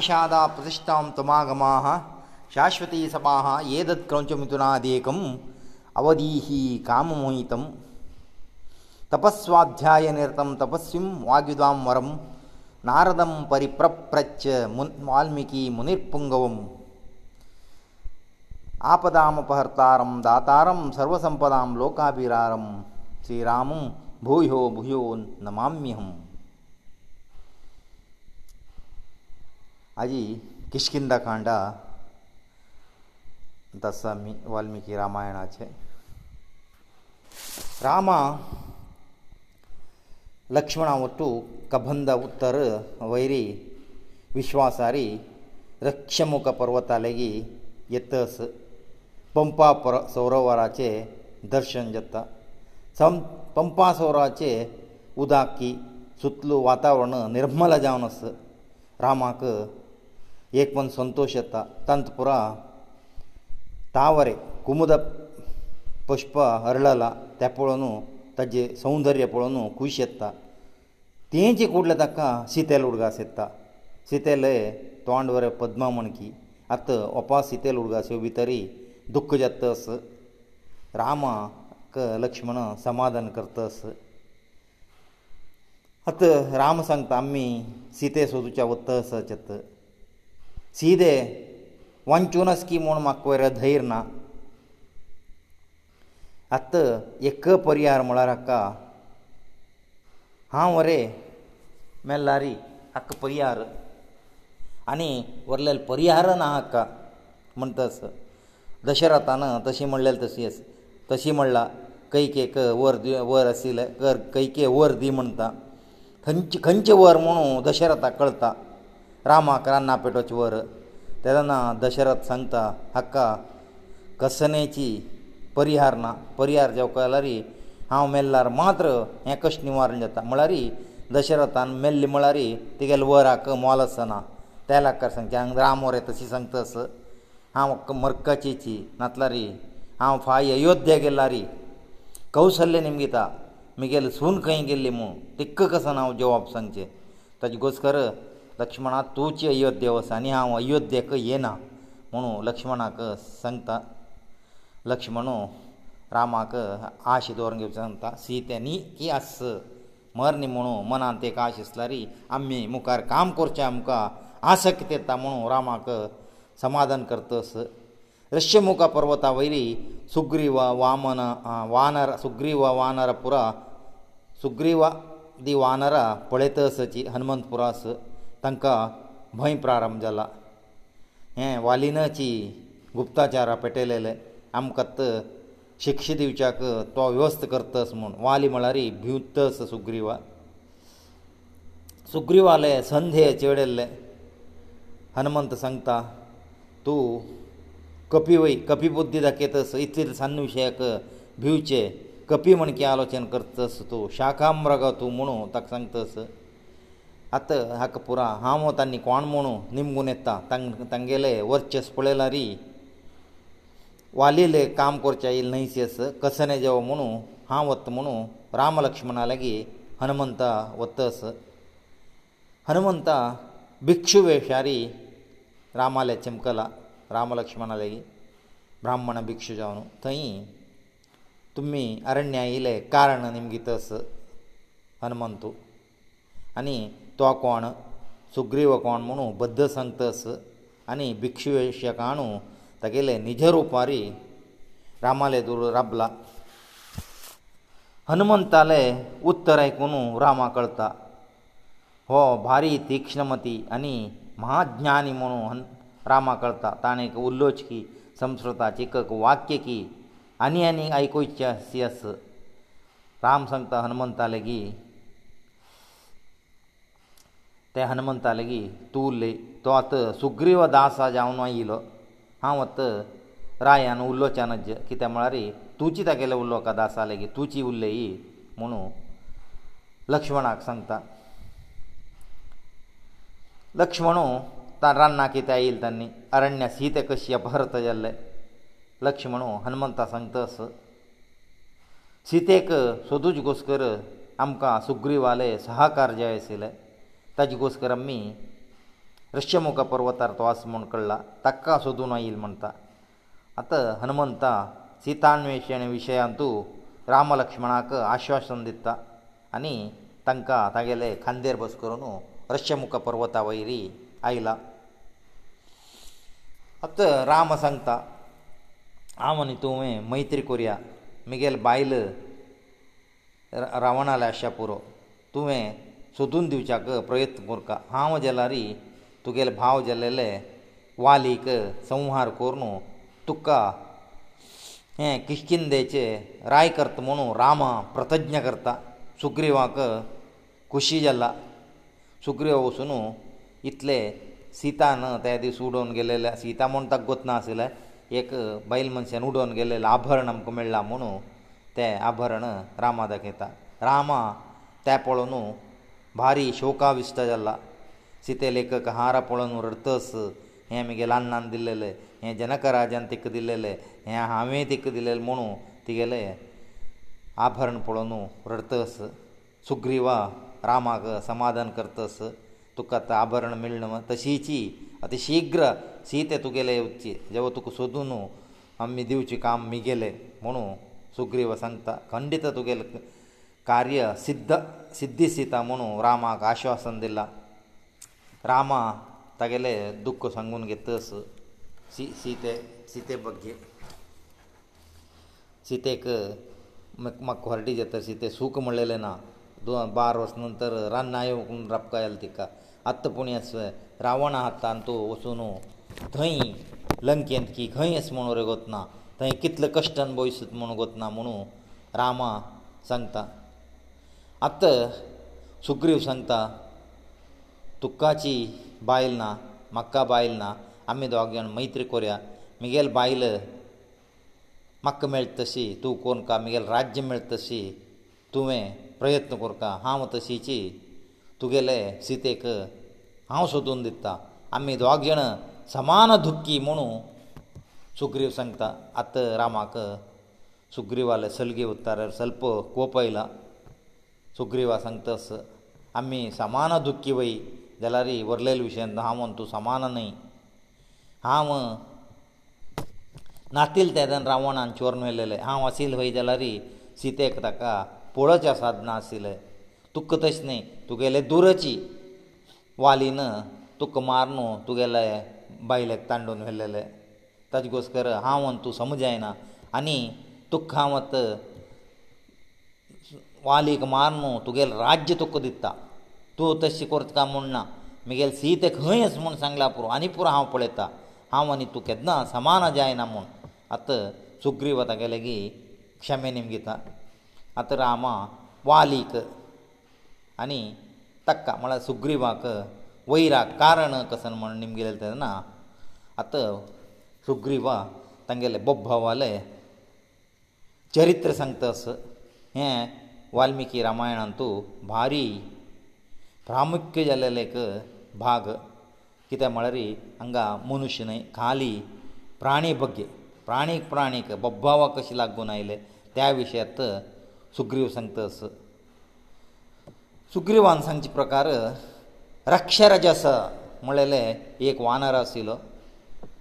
ಆಮಿಷಾದಾ ಪ್ರತಿಷ್ಠಾಂ ತಮಾಗಮಾಹ ಶಾಶ್ವತಿ ಸಮಾಹ ಏದತ್ ಕ್ರೌಂಚ ಮಿಥುನಾದೇಕಂ ಅವಧೀಹಿ ಕಾಮಮೋಹಿತಂ ತಪಸ್ವಾಧ್ಯಾಯ ನಿರತಂ ತಪಸ್ವಿಂ ವಾಗ್ಯುದಾಂ ವರಂ ನಾರದಂ ಪರಿಪ್ರಪ್ರಚ್ಚ ಮುನ್ ವಾಲ್ಮೀಕಿ ಮುನಿರ್ಪುಂಗವಂ ಆಪದಾಮಪಹರ್ತಾರಂ ದಾತಾರಂ ಸರ್ವಸಂಪದಾಂ ಲೋಕಾಭಿರಾರಂ ಶ್ರೀರಾಮಂ ಭೂಯೋ ಭೂಯೋ ನಮಾಮ್ಯಹಂ అది కిష్కింధకాండ దసమి వాల్మీకి రామాయణache రామ లక్ష్మణ ఒట్టు కబంద ఉత్తర వైరి విశ్వాసారి రక్షముక పర్వతాలెగి యతస్ పంపా సవరరాచే దర్శన జత సం పంపా సవరరాచే ఉదాకి చుత్తు వాతావరణ నిర్మల జాననస్ రామకు ಏಕ ಒಂದು ಸಂತೋಷ ತ ತಂತ್ಪುರ ತಾವರೆ ಕುಮುದ ಪುಷ್ಪ ಹರಳಲ ತೆಪಳನು ತಜ್ಜೆ ಸೌಂದರ್ಯ ಪೊಳನು ಖುಷಿ ಎತ್ತ ತೇಂಚಿ ಕೂಡಲ ತಕ್ಕ ಸೀತೆಲ್ ಉಡ್ಗಾಸ ಎತ್ತ ಸೀತೆಲೆ ತೋಂಡವರೆ ಪದ್ಮ ಮಣಕಿ ಅತ್ತ ಒಪ್ಪ ಸೀತೆಲ್ ಉಡ್ಗಾಸ ಭಿತರಿ ದುಃಖ ಜತ್ತಸ ರಾಮ ಕ ಲಕ್ಷ್ಮಣ ಸಮಾಧಾನ ಕರ್ತಸ ಅತ್ತ ರಾಮ ಸಂಗ ತಮ್ಮಿ ಸೀತೆ ಸೋದುಚ ಒತ್ತಸ ಚತ್ತ सीदे वंचू नासकी म्हूण म्हाका वयर धैर्य ना आतां एक पर्यार म्हळ्यार हाका हांव वरे मेल्लारी हाका पर्यार आनी व्हरलेल पर्यार ना हाका म्हणटस दशरथान तशी म्हणलेल तशी आस तशी म्हणला कैके क वर दि वर आशिल्ले कर कैके वर दी म्हणटा खंयचे खंयचे वर म्हणू दशरथाक कळटा रामाक रान्ना पेटोवचे वर तेदना दशरथ सांगता हाका कसनेची परिहार ना परिहार जेवकारी हांव मेल्ल्यार मात्र हें कश्ट निवारण जाता म्हळ्यार दशरथान मेल्ले म्हळ्यार तेगेले वराक मोल आसना त्या लागकार सांगचे हांग राम वर येता अशी सांगता आस हांव मरकाचेची नातला रे हांव फाय अयोध्या गेल्ला रे कौशल्य निमगिता मुगेलें सून खंय गेल्ली म्हूण तिक्क कसो हांव जेवप सांगचें ताजे घोस्कर लक्ष्मणा तूची अयोध्य वस आनी हांव अयोध्येक येना म्हुणू लक्ष्मणाक सांगता लक्ष्मणू रामाक आश दवरून घेवचो सांगता सीतेनी की आस मरनी नी म्हुणू मनान तेका आश आसल्यारी आमी मुखार काम करचें आमकां आसक्त येता म्हुणू रामाक समाधान करतस ऋष्यमुखा पर्वता वयली सुग्रीव वामन वानर सुग्रीव वानर पुरा सुग्रीव दी वानरा पळयतसची हनुमंतपुरास तांकां भंय प्रारंभ जाला हें वालिनाची गुप्ताचारा पेटयलेले आमकां शिक्षा दिवच्याक तो व्यवस्थ करतस म्हूण वाली म्हळ्यार भिवतस सुग्रीवा सुग्रीवाले संधे चेडयल्ले हनुमंत सांगता तूं कपिवय कपिबुद्धी दाखयतस इतले सन्न विशयाक भिवचे कपी म्हण की आलोचन करतस तूं शाखा मृग तूं म्हुणू ताका सांगतस आत हाका पुरो हांव तांणी कोण म्हणू निमगून येता तांग तांगेले वर्चस पळयला री वालीले काम करचें येयलें न्हयशेस कसने जेव म्हणू हांव वता म्हणू राम लक्ष्मणा लागी हनुमंता वतस हनुमंता भिक्षू वेशारी रामाले चिमकला राम लक्ष्मणा लागी ब्राह्मण भिक्षू जावन थंय तुमी अरण्या येयले कारण निमगीतस हनुमंतू आनी तो कोण सुग्रीव कोण म्हणू बद्ध संतस आनी भिक्षुवेशकाणू तागेले निज रुपारी रामाले दूर राबला हनुमंताले उत्तर आयकुनू रामा कळटा हो भारी तीक्ष्णमती आनी महाज्ञानी म्हणू हन रामा कळटा ताणें एक उल्लोच की संस्कृताची एक वाक्य की आनी आनी आयकूची आस राम सांगता हनुमंताले की ते हनुमंताले की तूं ले तो आतां सुग्रीव दासा जावन आयिल्लो हांव आतां रायान उल्लोच्यान कित्याक म्हळ्यार तुजी तागेले उलोवका दासा लेगीत तुजी उल्लेयी म्हुणू लक्ष्मणाक सांगता लक्ष्मणू ता रान्नाक कितें आयिल्ल तांणी अरण्या सीते कशी अपहरत जाल्ले लक्ष्मणू हनुमंता सांगता अस सीतेक सोदूच घोस कर आमकां सुग्रीवाले सहकार जाय आशिल्लें ತಜಗೋಸ್ಕರಮ್ಮಿ ರಷ್ಯಮುಖ ಪರ್ವತರ್ತವಾಸುಮೊಂಡಕಳ್ಳ ತಕ್ಕಾಸೋದುನೈಲ್ಮಂತಾ ಅತ ಹನುಮಂತಾ ಸೀತಾನ್ವೇಷಣೆ ವಿಷಯಂತು ರಾಮಲಕ್ಷ್ಮಣಾಕ ಆಶ್ವಾಸನೆ ದಿತ್ತ ಅನಿ ತಂಕ ತಾಗಲೇ ಕಂದೀರ್ಬಸ್ಕರುನು ರಷ್ಯಮುಖ ಪರ್ವತವಾಗಿರಿ ಐಲ ಅತ ರಾಮಸಂತ ಆಮನಿತುವೇ ಮೈತ್ರಿಕೋರಿಯಾ ಮಿಗೆಲ್ байಲ ರಾವಣಾಲ ಆಶಾಪೂರು ತುಮೇ सोदून दिवच्याक प्रयत्न करता हांव जाल्यारी तुगेले भाव जाल्लेले वालीक संहार करून तुका हें किश्किंदेचे राय करता म्हणून रामा प्रतज्ञ करता सुग्रीवाक खुशी जाला सुग्रीव वचून इतले सीतान त्या दीस उडोवन गेलेले सीता म्हूण तग्गत ना आसले एक बैल मनशान उडोवन गेलेले आभरण आमकां मेळ्ळा म्हुणू तें आभरण रामा दाखयता रामा तें पळोवन भारी शोकाविश्ट जाला सिते लेखक हार पळोवन रडतस हें म्हगे ल्हान ल्हान दिल्लेलें हें जनकराजान तिका दिल्लेलें हें हांवें तिका दिलेलें म्हुणू तिगेलें आभरण पळोवन रडतस सुग्रीवा रामाक समाधान करतस तुका आतां आभरण मेळ्ळें न्हू तशीची आतां शिग्र सीते तुगेले येवची जेव तुका सोदून आमी दिवची काम म्हगेलें म्हुणू सुग्रीव सांगता खंडीत तुगेलें कार्य सिद्ध सिद्धी सीता म्हणून रामाक आश्वासन दिला रामा तागेले दुख्ख सांगून घेतस सी सीते सीते बगे सीतेक मखोर्टी जाता सीते सूख म्हणलेले ना दोन बार वर्स नंतर रान्ना येवन रपका येल तिका आत्ता पुणी आस रावण हातान तूं वचून थंय लंकेंत की खंय आस म्हणून रे गोतना थंय कितले कश्टान बोयसत म्हणून गोतना म्हणून रामा सांगता आत्त सुग्रीव सांगता तुकाची बायल ना म्हाका बायल ना आमी दोग जाण मैत्री करया मुगेल बायल म्हाका मेळ तशी तूं कोण का मुगेल राज्य मेळ तशी तुवें प्रयत्न करता हांव तशीची तुगेले सीतेक हांव सोदून दिता आमी दोग जाण समान दुख्खी म्हुणू सुग्रीव सांगता आत्त रामाक सुग्रीवाले सलगी उत्तार सल्प कोप आयला सुग्रीवा सांगत तस आमी समान दुख्खी वय जाल्यार वरलेल विशयन हांव म्हण तूं समान न्हय हांव नातील तेदान रावणान चोरन व्हेलेले हांव आशिल्ल वय जाल्यार सीतेक ताका पोळच आसात ना आशिल्ले तुका तशें न्हय तुगेले दुरची वालीन तुका मार न्हू तुगेले बायलेक तांडून व्हेलेले ताजे घोस्कर हांव म्हण तूं समजायना आनी तुका हांव आतां वालीक मार न्हू तुगेलें राज्य तुका दिता तूं तशें करता काय म्हूण ना म्हगेलें सीत खंय आसा म्हूण सांगलां पुरो आनी पुरो हांव पळयतां हांव आनी तूं केदना समान जायना म्हूण आतां सुग्रीव तागेले गी क्षमे निमगिता आतां रामा वालीक आनी ताका म्हळ्यार सुग्रीवाक वैराक कारण कसन म्हण निमगेले तेन्ना आतां सुग्रीवा तांगेले बोब्भावाले चरित्र सांगता हें वाल्मिकी रामायणांतू भारी प्रामुख्य जाल्लेलो एक भाग कित्याक म्हळ्यार हांगा मनुश्य न्हय खाली प्राणी भग्य प्राणीक प्राणीक बब्बावाक कशें लागून आयले त्या विशयांत सुग्रीव सांगता सुग्रीवान सांगचे प्रकार रक्षरज आसा म्हणलेले एक वानर आशिल्लो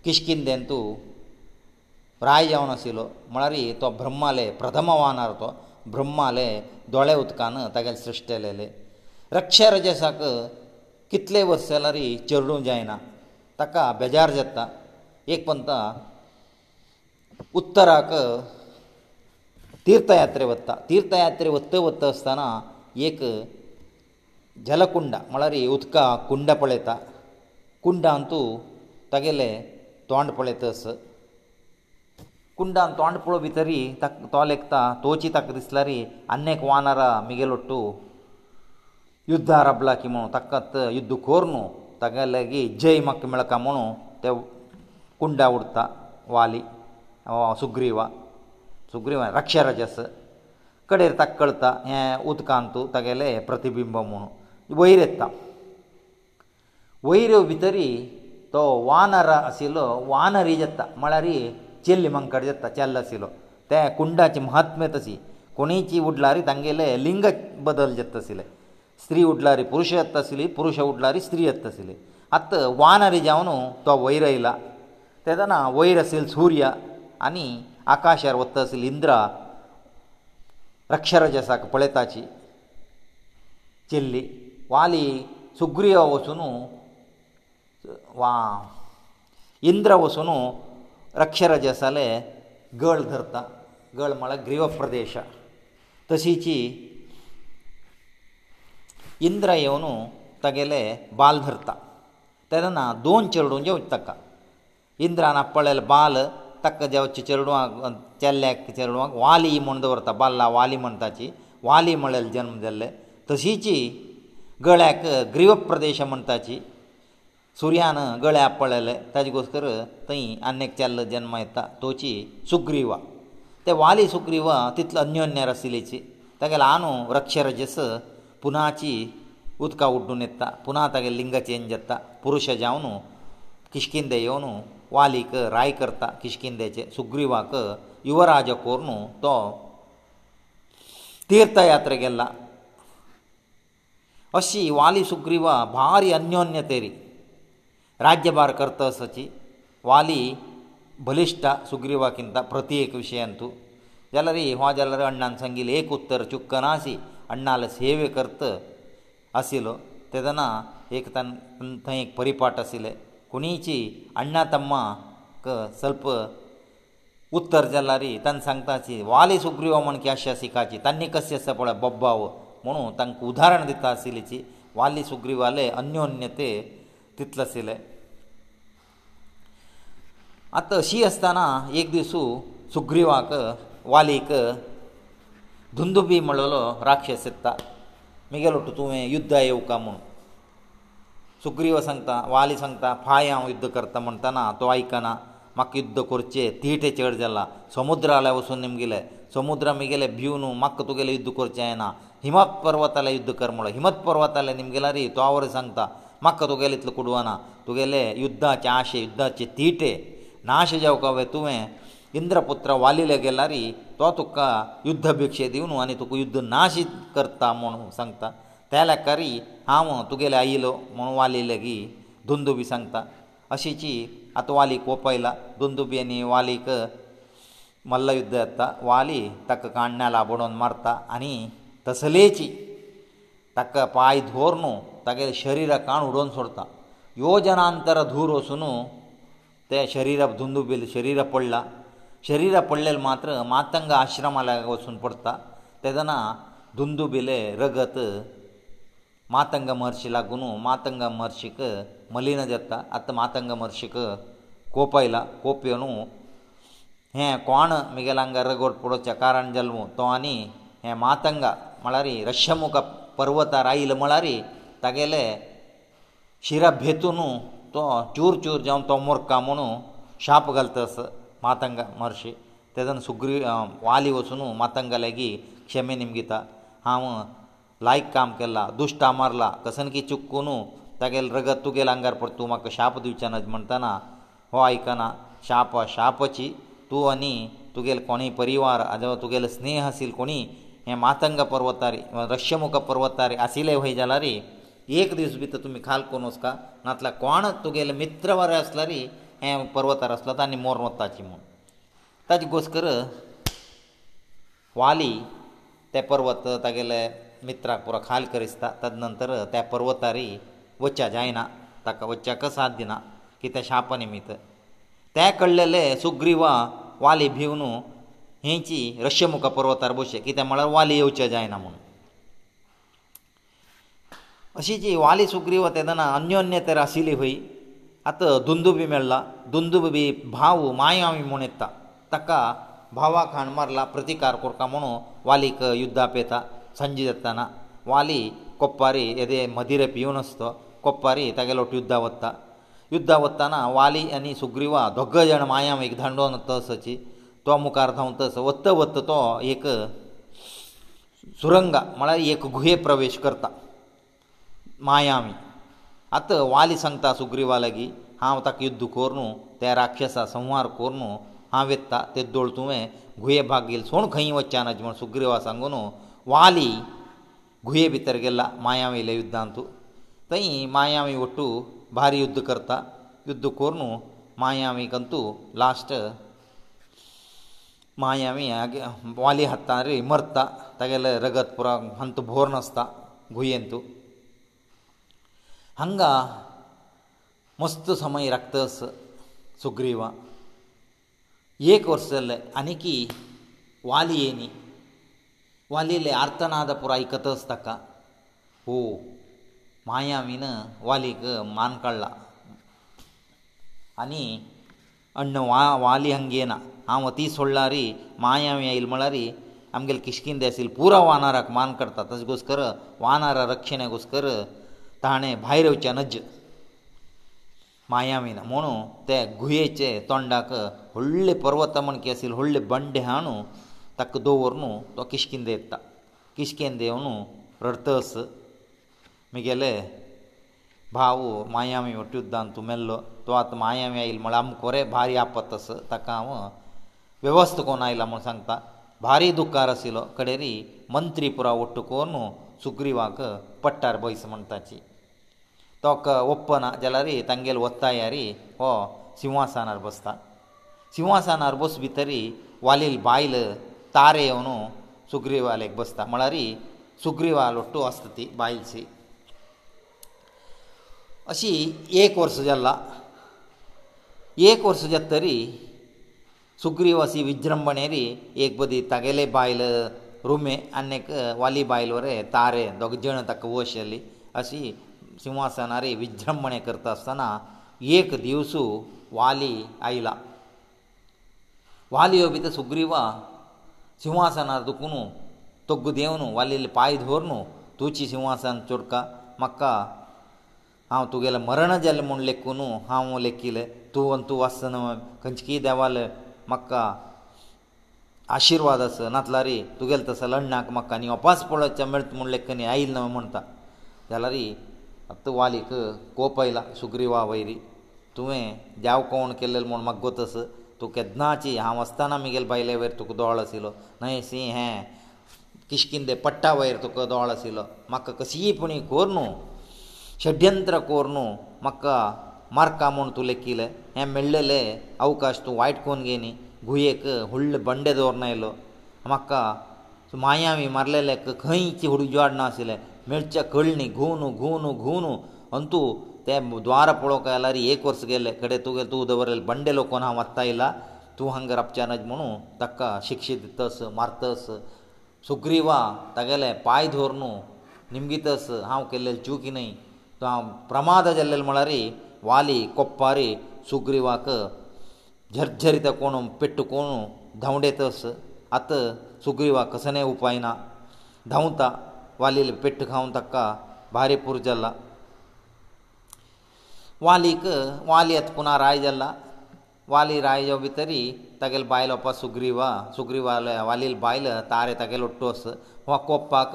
किश्किंदेंतू राय जावन आशिल्लो म्हळ्यार तो ब्रह्माले प्रथम वानर तो ब्रह्माले दोळे उदकान तागेले सृश्टेलेले रक्षा रजसाक कितले वर्स जाल्यारूय चेरडूंक जायना ताका बेजार जाता एक पंत उत्तराक तीर्थयात्रे वता तीर्थयात्रे वत्ते वत आसतना एक जलकुंड म्हळ्यार उदका कुंड पळयता कुंडांतू तागेले तोंड पळयतास ಕುಂಡಂ ತಾಂಡಪೋ ವಿತರಿ ತಾಲೆಕ್ತ ತೋಚಿತ ಕೃಷ್ಣರಿ ಅನೇಕ ವಾನರ ಮಿಗೆಲೊಟ್ಟು ಯುದ್ಧರಬ್ಲಾ ಕಿಮೋ ತಕ್ಕತ್ ಯುದ್ಧ ಕೋರ್ನು ತಗಲೇ ಜಯಮಕ್ಕ ಮೇಲಕಮನು ಕುಂಡಾ ಉರ್ತಾ ವಾಲಿ ಆ ಸುಗ್ರೀವ ಸುಗ್ರೀವ ರಕ್ಷ ರಾಜಸ್ಯ ಕರೆ ತಕ್ಕಳ್ತಾ ಉತ್ಕಾಂತು ತಗಲೇ ಪ್ರತಿಬಿಂಬಮೋ ವೈರತ್ತಂ ವೈರೋ ವಿತರಿ ತೋ ವಾನರ ಅಸিলো ವಾನರಿ ಜತ್ತ ಮಳರಿ चेल्ली मंकडे चेल्लो आशिल्लो त्या कुंडाची महात्म्य तशी कोणीची उडलारी तांगेले लिंग बदल जात आशिल्ले स्त्री उडलारी पुरुश येत आशिल्ली पुरुश उडलारी स्त्री येत आशिल्ली आतां वानरी जावन तो वयर आयला तेदना वयर आशिल् सूर्य आनी आकाशार वता आशिल् इंद्रा रक्षरजसाक पळयताची चेल्ली वाली सुग्रीव वसून वा इंद्र वसून ರಕ್ಷ ರಜಸನೆ ಗળ ಧರ್ತ ಗળಮಳ ಗ್ರೀವ ಪ್ರದೇಶ ತಸಿಚಿ ಇಂದ್ರಯವನು ತಗೆಲೇ ಬಾಲ್ ಧರ್ತ ತದನಾ 2 ಚರಡೋಂ ಜೀವ ತಕ್ಕ ಇಂದ್ರನ ಅಪ್ಪಳೇ ಬಾಲು ತಕ್ಕ ಜಾವಚಿ ಚರಡೋಂ ತೆಲ್ಲ್ಯಾಕ್ಕೆ ಚರಡೋಂ ವಾಲಿ ಈ ಮೊಂಡವರ ತಬಲ್ಲಾ ವಾಲಿ ಮಂಟಾಚಿ ವಾಲಿ ಮಳ ಜನ್ಮದಲೆ ತಸಿಚಿ ಗಳ್ಯಾಕ ಗ್ರೀವ ಪ್ರದೇಶ म्हणತಾಚಿ ಸೂರ್ಯನ ಗಳ್ಯಾ ಪಳಲೆ ತಜ್ಜಗೋಸ್ಕರ ತೈ ಅನೇಕ ಚಲ ಜನ್ಮೈತಾ ತೋಚಿ ಸುಗ್ರೀವಾ ತೇ ವಾಲಿ ಸುಗ್ರೀವಾ ಅತಿ ಅನ್ಯೋನ್ಯರಸಿಲೇಚಿ ತಕ ಲಾನು ವಕ್ಷ ರಜಸ ಪುನಾಚಿ ಉತ್ಕ ಉಡ್ಡುನೆತ್ತಾ ಪುನಾತಗೆ ಲಿಂಗ ಚೇಂಜ್ ಜಾತ್ತಾ ಪುರುಷಜಾ ಅವನು ಕಿಷ್ಕಿಂಧೇಯೋನು ವಾಲಿಕ ರಾಯಕರ್ತ ಕಿಷ್ಕಿಂಧೇಯಚೆ ಸುಗ್ರೀವಾಕ युवರಾಜಕೋರ್ನು ತೋ ತೀರ್ಥ ಯಾತ್ರೆಗೆಲ್ಲ ಅಸಿ ವಾಲಿ ಸುಗ್ರೀವಾ ಬಾರಿ ಅನ್ಯೋನ್ಯ ತೇರಿ ರಾಜ್ಯ ವಾರ್ ಕರ್ತ ಸಚಿ ವಾಲಿ ಬುಲಿಷ್ಠಾ ಸುಗ್ರೀವಾಕ್ಕಿಂತ ಪ್ರತಿ ಏಕ ವಿಷಯಂತು ಎಲ್ಲರಿ ವಾಜಲರ ಅಣ್ಣನ ಸಂಗિલે ಏಕ ಉತ್ತರ ಚುಕ್ಕನಾಸಿ ಅಣ್ಣನ ಸೇವೆ ಕರ್ತ ಅಸಿಲೋ ತದನ ಏಕ ತನ್ ತೈಕ್ ಪರಿಪಾಠ ಅಸಿಲೇ ಕುನಿಚಿ ಅಣ್ಣ ತಮ್ಮ ಕ ಸ್ವಲ್ಪ ಉತ್ತರ ಜನಾರಿ ತನ್ सांगತಾಚಿ ವಾಲಿ ಸುಗ್ರೀವಾ ಮನ್ ಕ್ಯಾಶ್ಯ ಸಿಕಾಚಿ ತನ್ನಿಕಸ್ಯ ಸಪಳ ಬಬ್ಬಾವ್ म्हणून ತଙ୍କ ಉದಾಹರಣೆ دیتاಸಿ ವಾಲಿ ಸುಗ್ರೀವಾಲೆ ಅನ್ಯೋನ್ಯತೆ ತಿತ್ಲಸಿಲೇ आतां अशी आसतना एक दिसू सुग्रीवाक वालीक धुंदुबी म्हणलो राक्षस येता मुगेलो तुवें युद्धा येवं काय म्हूण सुग्रीव सांगता वाली सांगता फाय हांव युध्द करता म्हणटना तो आयकना म्हाका युध्द करचें तिटे चड जाला समुद्राले वचून निमगेले समुद्रा मुगेले भिव न्हू म्हाका तुगेलें युध्द करचें येना हिमत पर्वताले युध्द कर म्हणलो हिमत पर्वताले निमगेला रे तो आवर सांगता म्हाका तुगेलें इतलो कुडवाना तुगेले युध्दाचे आशे युध्दाचे तिटे नाश जावकावे तुवें इंद्रपुत्र वालिले गेल्यारी तो तुका युध्द भिक्षे दिवन आनी तुका युध्द नाश करता म्हूण सांगता त्या लेकारी हांव तुगेले आयिल्लो म्हूण वालीलेगी धुंदू बी सांगता अशीची आतां वालीक ओपयला धुंदू बी आनी वालीक मल्लयुध्द येता वाली ताका काण्णाला बडोवन मारता आनी तसलेची ताका पांय धोर न्हू तागेलें शरीर काण उडोवन सोडता योजनांतर धूर वसून ते शरिराक धुंदू बी शरिराक पडला शरिराक पडलेले मात्र मातंग आश्रमाला वचून पडटा तेदना धुंदू बिले रगत मातंग महर्शी लागून मातंग महर्शीक मलीन जाता आतां मातंग महर्शीक कोप आयला कोप येवन हें कोण मिगेलांगा रगत पडोवचें कारण जल्मू तो आनी हें मातंग म्हळ्यार रश्यमुख पर्वतार आयलो म्हळ्यार तागेले शिराभेतून तो चूर चूर जावन तो मुर्खा म्हणून शाप घालता आसत मातंग महर्शी तेदन सुग्री वाली वचून मातंगा लेगीत क्षमे निमगिता हांव लायक काम केलां दुश्टा मारला कसन की चुकून तागेल रगत तुगेल आंगार पडत तूं म्हाका शाप दिवचें ना म्हणटना हो आयकना शाप शापची तूं आनी तुगेलें कोणीय परिवार अथवा तुगेलो स्नेह आशिल्लो कोणी हें मातंग पर्वतारी रश्यमुख पर्वतारी आशिल्ले व्हय जाल्यार एक दीस भितर तुमी खाल कोन वचका नातल्या कोण तुगेले मित्र वरें आसल्यारी हें पर्वतार आसलो आनी मोर वताची म्हूण ताजे घोस्कर वाली ते पर्वत तागेले मित्राक पुरो खाल करिस्ता ताज नंतर त्या पर्वतारी वच्चा जायना ताका वच्चाक साथ दिना की ते शाप निमित्त ते कडलेले सुग्रीवा वाली भिवन हेंची रश्यमुखा पर्वतार बसचे कित्याक म्हळ्यार वाली येवचे जायना म्हणून अशी जी वाली सुग्रीव तेदना अन्योन्य तर आशिल्ली खंय आतां दुंदुबी मेळ्ळा दुंदुबी भाव मायामी म्हूण येता ताका भावाक हाण मारला प्रतिकार करता म्हणून वालीक युद्धाप येता संजे जाताना वाली कोप्पारी येदे मदिर पिवन आसतो कोप्पारी तागेलो युद्धा वता युद्धा वताना वाली आनी सुग्रीवा दोग जाण मायाम एक धांडोन तसाची तो मुखार धांव तस वत्त वत्त तो एक सुरंगा म्हळ्यार एक गुहे प्रवेश करता มายามิ ಅತ ವಾಲಿಸಂತ ಸುಗ್ರೀವಾಲಗಿ ಹಾಮತಕ ಯುದ್ಧ ಕೋರ್ನು ತೈ ರಾಕ್ಷಸ ಸಂवार ಕೋರ್ನು ಆವೈತ್ತ ತೆದ್ದೊಳ್ತುವೆ ঘুئے ಭಾಗ್ಯil ಸೋನ್ ಖೈವಚನಜ್ಮ ಸುಗ್ರೀವಾ ಸಂಗೋನು ವಾಲಿ ঘুئے ಬಿತರ್ಗೆಲ್ಲ ಮಾಯಾವೈಲ ಯುದ್ಧಾಂತು ತೈ ಮಾಯಾವೈ ಒಟ್ಟು ಬಾರಿ ಯುದ್ಧ ಕರ್ತ ಯುದ್ಧ ಕೋರ್ನು ಮಾಯಾವಿಗಂತು ಲಾಸ್ಟ್ ಮಾಯಾವೈ ಆಗಿ ವಾಲಿ ಹತ್ತಂದ್ರೆ ಇಮರ್ತ ತಗೇಲ ರಗತ್ಪುರ ಹಂತ ಭೋರ್ನಸ್ತಾ ঘুಯೇಂತು ಹಂಗ ಮಷ್ಟು ಸಮಯ ರಕ್ತಸು ಸುಗ್ರೀವ ಏಕ ವರ್ಷದಲ್ಲಿ ಅನಿಕಿ ವಾಲಿಯೇನಿ ವಾಲિલે ಅರ್ಥನಾದ ಪುರ ಕೈತಸ್ತಕ್ಕ ಓ ಮಾಯಾಮಿನ ವಾಲಿಗ ಮಾನಕಳ್ಳಾ ಅನಿ ಅಣ್ಣ ವಾಲಿ ಹಂಗೇನ ಆ ವತಿ ಸೊಳ್ಳಾರಿ ಮಾಯಾಮೀಯ ಇಲ್ಮಲರಿ ಅಮಗೆ ಕಿಷ್ಕಿಂಧೆ ಅಸಿಲ್ ಪೂರ ವನರಕ ಮಾನಕರ್ತ ತಜ್ ಗೋಸ್ಕರ ವನರ ರಕ್ಷಣೆ ಗೋಸ್ಕರ ತಾಣೆ ಭೈರವ ಚನಜ್ ಮಾಯಾಮಿನ ಮೋನ ತ ಘುಯೇಚೆ ಟೊಂಡಕ ಹುಳ್ಳಿ ಪರ್ವತಮನ್ ಕೇಸ ಇಲ್ಲಿ ಹುಳ್ಳಿ ಬಂಡೆ ಹಾನು ತಕದೋ ವರ್ನು ತಕಿಸ್ಕಿಂದೆ ಇತ್ತ ಕಿಸ್ಕೇಂದೆವನು ಪ್ರರತಸ ಮಿಗೆಲೆ ಬಾವು ಮಾಯಾಮಿ ಒಟ್ಟುದಂತು เมล್ ತೋತ್ ಮಾಯಾಮ್ಯ ಇಲ್ಲಿ ಮಳಂ ಕೊರೆ ಬಾರಿ ಆಪತಸ ತಕಾವು ವ್ಯವಸ್ಥೆ ಕೋನೈಲ ಮನ್ ಸಂತ ಬಾರಿ ದುಕ್ಕಾರಸಿಲೋ ಕಡೆರಿ ಮಂತ್ರಿಪುರ ಒಟ್ಟು ಕೋನು ಸುಗ್ರೀವಾಕ ಪಟ್ಟಾರ್ ಬಯಿಸ್ ಮಂತಾಚಿ ತొక్క ಒಪ್ಪನ ಜಲದಿ ತಂಗೇಲ ಒತ್ತಾಯರಿ ಓ ಸಿಂಹಾಸನರ ಬಸತ ಸಿಂಹಾಸನರ ボス ಬಿತರಿ ವಾಲಿ ಬಾಯಲ ತಾರೆ ಇವನು ಸುಗ್ರೀವಾಲෙක් ಬಸತ ಮಳಾರಿ ಸುಗ್ರೀವಾ ಲೊಟು ಅಸ್ತಿತಿ ಬಾಯಿಚೆ ಅಸಿ 1 ವರ್ಷ ಜಲ್ಲ 1 ವರ್ಷ ಜತ್ತರಿ ಸುಗ್ರೀವಾಸಿ ವಿಜ್ರಂಬಣೇರಿ ಏಕ್ ಬದಿ ತಗಲೇ ಬಾಯಲ ರೂಮೆ ಅನ್ನೆಕ ವಾಲಿ ಬಾಯಲವರೇ ತಾರೆ ದಗಜೇಣ ತಕ್ಕ ಓಶ್ಯಲಿ ಅಸಿ सिंहासनारी विज्रंभणे करता आसतना एक दिवसू वाली आयला वाली हो भितर सुग्रीवा सिंहासनार दुखून तोग्गू देवन वालीले पांय धर न्हू तुजी सिंहासन चुडका म्हाका हांव तुगेलें मरण जालें म्हूण लेखून हांव लेखिलें तूं आनी तूं आसतना खंयची देवालें म्हाका आशिर्वाद आस नातला रे तुगेलें तसो लडनाक म्हाका आनी अपास पडचें मेळत म्हूण लेखनी आयिल्लो म्हणटा जाल्यार आतां वालीक कोप आयला सुग्रीवा वयरी तुवें देव कोण केल्लेलो म्हूण म्हाका गोतस तूं केदनाची हांव आसतना मिगेल बायले वयर तुका दोळ आशिल्लो न्हय सी हे किशकिंदे पट्टा वयर तुका दोळ आशिल्लो म्हाका कशीपणी कोर न्हू षड्यंत्र कोर न्हू म्हाका मारका म्हूण तूं लेखिले हें मेळ्ळेले अवकाश तूं वायट कोन घेनी गुयेक हुळ्ळ बंडे दवरून आयलो म्हाका माया बी मारलेले खंयची हुडूज वाड नाशिल्लें मेळचे कळणी घुवन घुवन घुवन अंतू ते द्वार पळोवंक आयल्यार एक वर्स गेले कडे तुगे तूं दवरलेले बंडे लोकून हांव वाचता आयला तूं हांगा रपचे नज म्हणून ताका शिक्षा दितस मारतस सुग्रीवा तागेले पांय धर न्हू निमगीतस हांव केल्लेले चुकी न्हय तूं हांव प्रमाद जाल्लेलो म्हळ्यार वाली कोप्पारी सुग्रीवाक झरझरीत कोण पेट्टकोण धांवडेतस आतां सुग्रीवा कसले उपाय ना धांवता वालील पेट्ट खावन ताका भारी पुरो जाला वालीक वाली येता पुना राय जाला वाली राय जो भितरी तागेलो बायलो पा सुग्रीवा सुग्रीवाले वालील बायल तारे तागेलो ओट्टोस वो कोप्पाक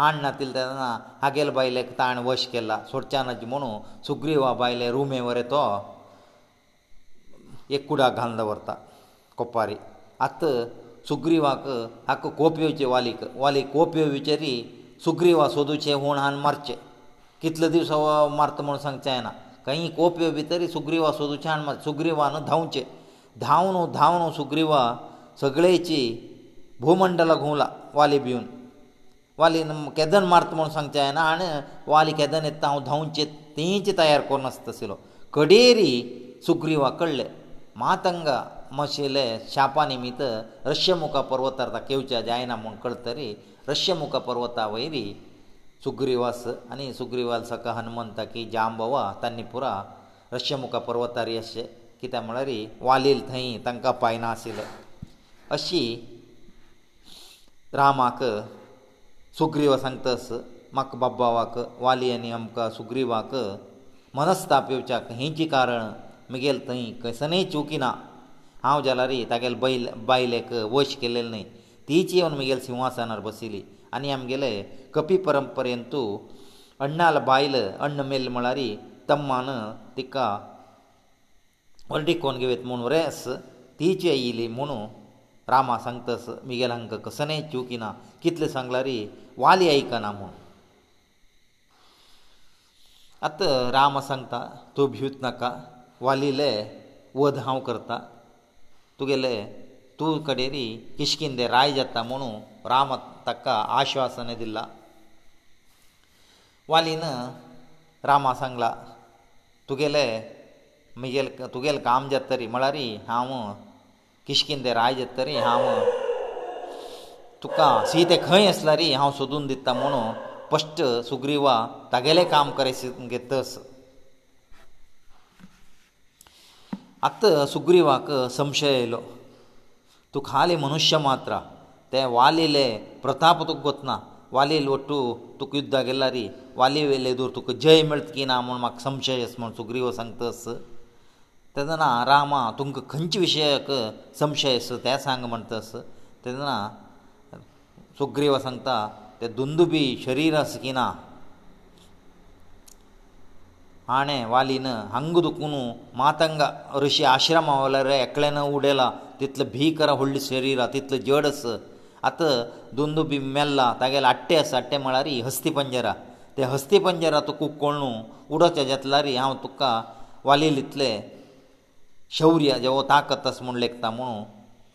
हाण नातील तेन्ना हागेल बायलेक ताण वश केला सोडच्या नाची म्हणून सुग्रीवा बायले रुमे वरे तो एक कुडाक घालन दवरता कोपारी आत सुग्रीवाक हाका कोप येवचे वालीक वालीक कोप येवचेरी सुग्रीव सोदूचे म्हूण हान मारचे कितले दीस हो मारता म्हूण सांगचे जायना खंय कोपे भितर सुग्रीव सोदूचे हान मार सुग्रीवान धांवचे धांवन धांवन सुग्रीवा सगळेची भूमंडला घुंवला वाली भिवन वालीन केदन मारता म्हूण सांगचे जायना आनी वाली केदन येता हांव धांवचे तेंच तयार करून आसतासलो कडेरी सुग्रीवा कळ्ळे मातंगा मशिले शापा निमित्त रश्यमुखा पर्वतार ताका येवचे जायना म्हूण कळ तरी रश्यमुख पर्वता वयरी सुग्रीवास आनी सुग्रीवास हनुमंताकी जांबवा तांणी पुरा रश्यमुख पर्वतार अशे कित्याक म्हळ्यार वालील थंय तांकां पायना आशिल्ले अशी रामाक सुग्रीव सांगतस म्हाका बाबावाक वाली आनी आमकां सुग्रीवाक मनस्ताप येवच्याक हेंची कारण मुगेलें थंय कसनय चुकिना हांव जाल्यार तागेलें बैल बायलेक वश केल्लें न्हय तीच येवन म्हगेले सिंहासनार बसिली आनी आमगेले कपी परंपरेंतू अण्णाल बायल अण्ण मेल्ल म्हळ्यार तम्मान तिका वर्डी कोन घेवयत म्हूण रेस तीच येयली म्हुणू रामा सांगतस म्हगेले हांकां कसनय चुकिना कितले सांगल्यार वाली आयकना म्हूण आत राम सांगता तूं भिवत नाका वालीले वध हांव करतां तुगेले तूं कडेरी किश्किंदे राय जाता म्हणून राम ताका आश्वासन दिलां वालीन रामा सांगला तुगेले म्हगेल तुगेलें काम जातरी म्हळ्यार हांव किश्किंदे राय जातरी हांव तुका सीते खंय आसला रे हांव सोदून दिता म्हणून स्पश्ट सुग्रीवा तागेले काम करायचे घेतस आतां सुग्रीवाक संशय आयलो तूं खाले मनुश्य मात्र ते वालिले प्रताप तुका कोतना वालील वट्टू तुका युद्धा गेल्लारी वाली वेले दूर तुका जय मेळत की ना म्हूण म्हाका संशय आस म्हूण सुग्रीव सांगता आस तेदना रामा तुमकां खंयचे विशयाक संशय आस तें सांग म्हणटा आस तेदना सुग्रीव सांगता ते दुंदुबी शरीर आस की ना ಆಣೆ ವಾಲಿನ ಹಂಗದುಕುನು ಮಾತಂಗ ಋಷಿ ಆಶ್ರಮ ಒಳರೆ ಎಕ್ಳೇನ ಉಡೇಲ ತಿತ್ಲ ಭೀಕರ ಹೊಳ್ಳಿ ಶರೀರ ತಿತ್ಲ ಜೋಡಸ ಅತ ದುಂದು ಬಿ ಮೆಲ್ಲ ತಾಗೆಲ ಅಟ್ಟೆ ಅಸ ಅಟ್ಟೆ ಮಳಾರಿ ಹಸ್ತಿ ಪಂಜರ ತೆ ಹಸ್ತಿ ಪಂಜರ ತು ಕುಕ್ಕೊಳ್ಳು ಉಡಚ ಜತ್ಲಾರಿ ಯಾವ ತುಕ್ಕ ವಾಲಿಲಿತ್ಲೆ ಶೌರ್ಯ ಜವ ತಾಕತ್ತಸ ಮುಂಡ ಲೇಖ್ತಾ ಮುನು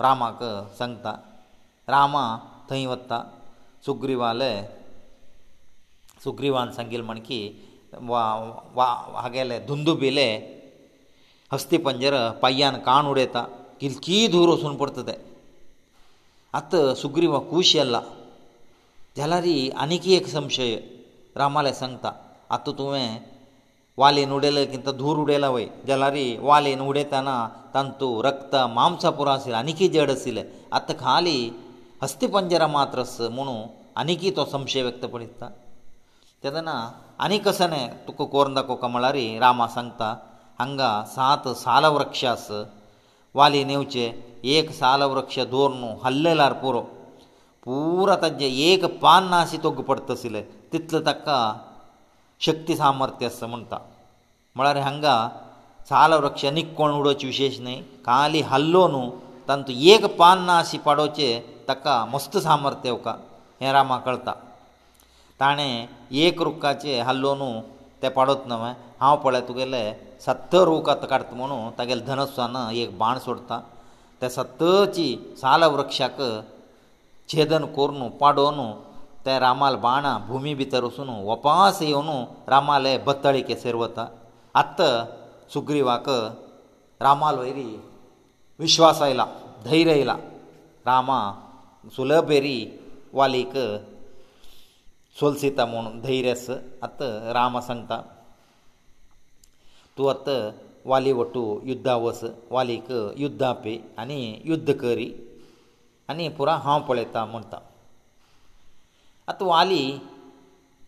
ರಾಮಕ ಸಂಗ್ತ ರಾಮ ಥೈ ವತ್ತ ಸುಗ್ರೀವಾಲೆ ಸುಗ್ರೀವಾನ್ ಸಂಗಿಲ್ ಮಣಕಿ ವಾ ವ ವಾಹಗೆಲೆ ಧುಂಧು ಬಿಲೆ ಅಸ್ತಿಪಂಜರ ಪಯ್ಯನ ಕಾಣುಡೆತಾ ಕಿльки ದೂರ ಸುನ್ಪಡತದೆ ಅತ್ತು ಸುಗ್ರೀವ ಕೂಷಿ ಅಲ್ಲ ಜಲರಿ ಅನಿಕೀಯಕ ಸಂशय ರಾಮಲಯ ಸಂಗತ ಅತ್ತು ತುವೆ ವಾಲಿ ನುಡೆಲಗಿಂತ ದೂರ ಉಡೆಲವೈ ಜಲರಿ ವಾಲಿ ನುಡೇತಾನ ತಂತು ರಕ್ತ ಮಾಂಸ ಪುರಾಸಿ ರಾನಿಕೆ ಜಡ ಅಸિલે ಅತ್ತು ಖಾಲಿ ಅಸ್ತಿಪಂಜರ ಮಾತ್ರಸು ಮುನು ಅನಿಕೀ ತೋ ಸಂಶಯ ವ್ಯಕ್ತ ಪರಿಸ್ತ ತದನ ಅನಿ ಕಸನೆ ತು ಕೋರನಕ ಕೋಕಮಳಾರಿ ರಾಮ ಸಂತ ಹಂಗ ಸಾತ ಸಾಲವೃಕ್ಷಾಸ ವಾಲೀ ನೇವ್ಚೆ ಏಕ ಸಾಲವೃಕ್ಷ ದೊರ್ನು ಹಲ್ಲೆಲಾರ್ ಪೂರ ಪೂರ ತಜ್ಜೆ ಏಕ ಪಾನ್ನಾಸಿ ತೊಗ್ ಪಡ್ತಸિલે ತಿತ್ಲ ತಕ್ಕ ಶಕ್ತಿ ಸಾಮರ್ಥ್ಯಸ್ ಮಂತಾ ಮಳರೆ ಹಂಗ ಸಾಲವೃಕ್ಷ ನಿಕ್ಕೋಣೋಡಚ ವಿಶೇಷನೆ ಕಾಲಿ ಹಲ್ಲೋನು ತಂತ ಏಕ ಪಾನ್ನಾಸಿ ಪಾಡೋಚೆ ತಕ್ಕ ಮಸ್ತ ಸಾಮರ್ಥ್ಯವಕ ಏರಾಮಾ ಕಳ್ತಾ ताणें एक रुखाचे हल्लो न्हू तें पाडत ना हांव पळय तुगेले सत्तर रूख आतां काडत म्हणून तागेलें धनस्वान एक बाण सोडता त्या सत्तरची साल वृक्षाक छेदन करून पाडून ते रामाल बाणा भुमी भितर वचून वपास येवन रामाले बत्तळीके सर वता आत्त सुग्रीवाक रामाल वयरी विश्वास आयला धैर्य आयला रामा सुलभेरी वालीक सोलसिता म्हूण धैर्यस आत राम सांगता तूं आत वाली वटू युद्धा वस वालीक युद्धा पे आनी युद्ध करी आनी पुरो हांव पळयतां म्हणटा आत वाली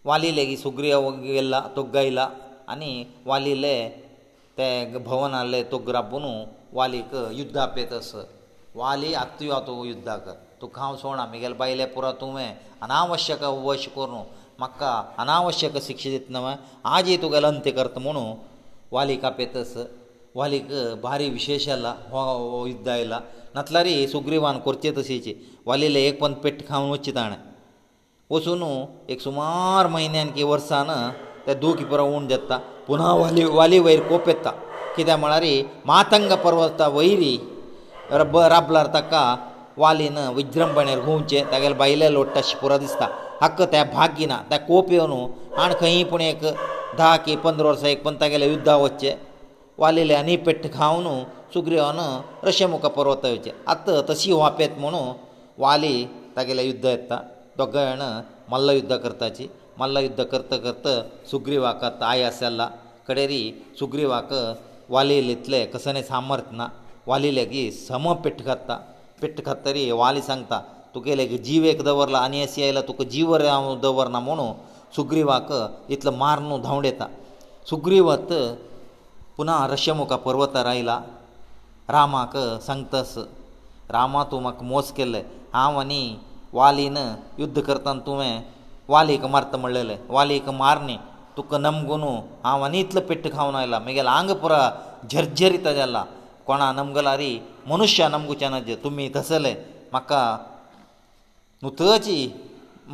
वाली लेगीत सुग्रीव गेल्ला तोग आयला आनी वालीले ते भवन आहले तोग राबून वालीक युद्धा पेत आस वाली आत्तूय आतां युद्धा कर तूं खांव सोड आमगेले बायले पुरो तुवें अनावश्यक वश करून म्हाका अनावश्यक शिक्षा दित न्हय आजी तुगेलो अंत्य करता म्हणून वाली कापेतस वालीक भारी विशेश आयला हो युद्ध आयला नातल्यारी सुग्रीवान करचे तशेची वालीले एक पंद पेट्ट खावन वचचें ताणें वचून एक सुमार म्हयन्यान की वर्सान ते दुख पुरो उण जाता पुना वाली वाली वयर कोप येता कित्याक म्हळ्यार मातंग पर्वता वयरी रब्ब राबल्यार ताका वालीन विज्रंभणेर घुंवचे तागेले बायले लोडटा अशें पुरो दिसता हक्क त्या भाग घिना त्या कोप येवन आनी खंयी पूण एक धा की पंदरा वर्सां एक पूण तागेले युद्धा वचचे वालीले आनी पेट्ट खावन सुग्रीवान रशे मुखार परत येवचे आतां तशी वापेत म्हणून वाली तागेले युद्ध येता दोग जाण मल्ल युद्ध करताची मल्ल युद्ध करता करता सुग्रीवाक आयास जाला कडेरी सुग्रीवाक वालील इतले कसले सामर्थ ना वालीले की सम पेट्ट घातता पेट्ट खातरी वाली सांगता तुगेले जीव एक दवरला आनी एसी आयला तुका जीवर हांव दवरना म्हणून सुग्रीवाक इतलो मार न्हू धांवड येता सुग्रीवत पुना रशमुखा पर्वतार आयला रामाक सांगतास रामा तूं म्हाका मोस केल्ले हांव आनी वालीन युध्द करता तुवें वालीक मारता म्हणलेले वालीक मार न्ही तुका नमगुनू हांव आनी इतलो पेट्ट खावन आयला मागीर आंग पुरो झरझरीत जाला कोणा नमगलारी मनुश्य नमगुचें ना जे तुमी तसले म्हाका नुतची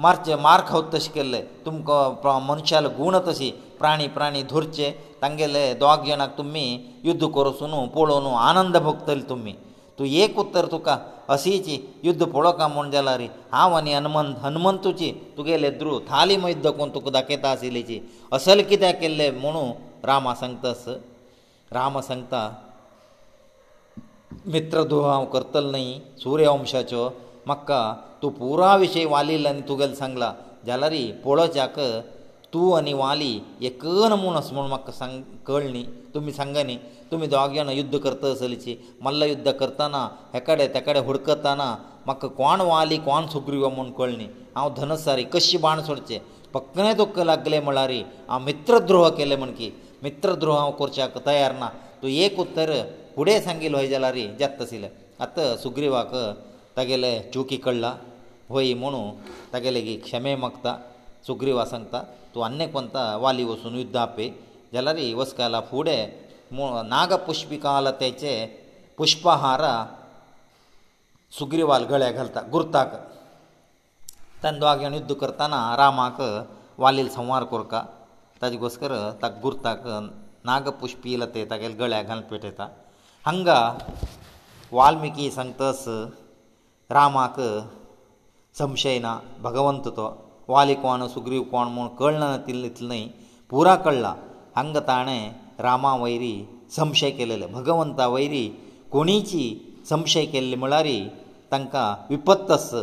मारचे मार खावत तशें केल्ले तुमकां मनशाले गूण तशी प्राणी प्राणी धरचे तांगेले दोग जाणांक तुमी युध्द करसून पळोवन आनंद भोगतले तुमी तूं एक उत्तर तुका असीची युध्द पळोवका म्हूण जाला रे हांव आनी हनुमंत हनुमंतूची तुगेले ध्रुव थाली मैद दाखोवन तुका दाखयता आशिल्लीची असले कित्याक केल्ले म्हुणू रामा सांगतास राम सांगता मित्रदो हांव करतलो न्ही सूर्यवंशाचो म्हाका तूं पुरा विशय वालील आनी तुगेलें सांगलां जाल्यारय पळोवच्याक तूं आनी वाली एक नमून आसा म्हूण म्हाका सांग कळ्ळ न्ही तुमी सांगा न्ही तुमी दोग जाण युध्द करता आसलीची मल्ल युध्द करताना हेकडे तेकडे हुडकताना म्हाका कोण वाली कोण सुग्रीव म्हूण कळ्ळ न्ही हांव धनसारी कशी बाण सोडचें पक्कने दुख्ख लागले म्हळ्यार हांव मित्रद्रोह केले म्हण की मित्रद्रोह हांव करच्याक तयार ना तूं एक उत्तर ಗುಡೇ ಸಂಗಿಲ ವೈಜಲರಿ ಜತ್ತಸિલે ಅತ ಸುಗ್ರೀವಾಕ ತಗೆಲೇ ಚೂಕಿಕಳ್ಳ ಹೋಯಿ ಮೊಣು ತಗೆಲೇಗೆ ಕ್ಷಮೆಮಕ್ತ ಸುಗ್ರೀವಾಸಂತ ತು ಅನ್ನೆ ಕಂತ ವಾಲಿವಸು ಯುದ್ಧಾಪೇ ಜಲರಿ ವಸ್ಕಾಲಾ ಫೂಡೇ ನಾಗಪುಷ್ಪಿಕಾಲತೆಚೆ পুষ্পಹಾರ ಸುಗ್ರೀವಾಲ್ ಗಳ್ಯಾ ಗಲ್ತಾ ಗುರುತಾಕ ತಂದ್ವಾಗೆ ಯುದ್ಧ್ ಕರ್ತಾನಾ ರಾಮಕ ವಾಲಿಲ್ ಸಂवार ಕುರಕ ತದಿಗೋಸ್ಕರ ತ ಗುರುತಾಕ ನಾಗಪುಷ್ಪೀ ಲತೆ ತಗೆಲೇ ಗಳ್ಯಾ ಗನ್ ಪೆಟೈತಾ हांगा वाल्मिकी सांगतास रामाक संशय ना भगवंत तो वाली कोण सुग्रीव कोण म्हूण कळना तितलें न्हय पुरा कळ्ळां हांगा ताणें रामा वयरी संशय केलेले भगवंता वयरी कोणीची संशय केल्ली म्हळ्यार तांकां विपत्त आस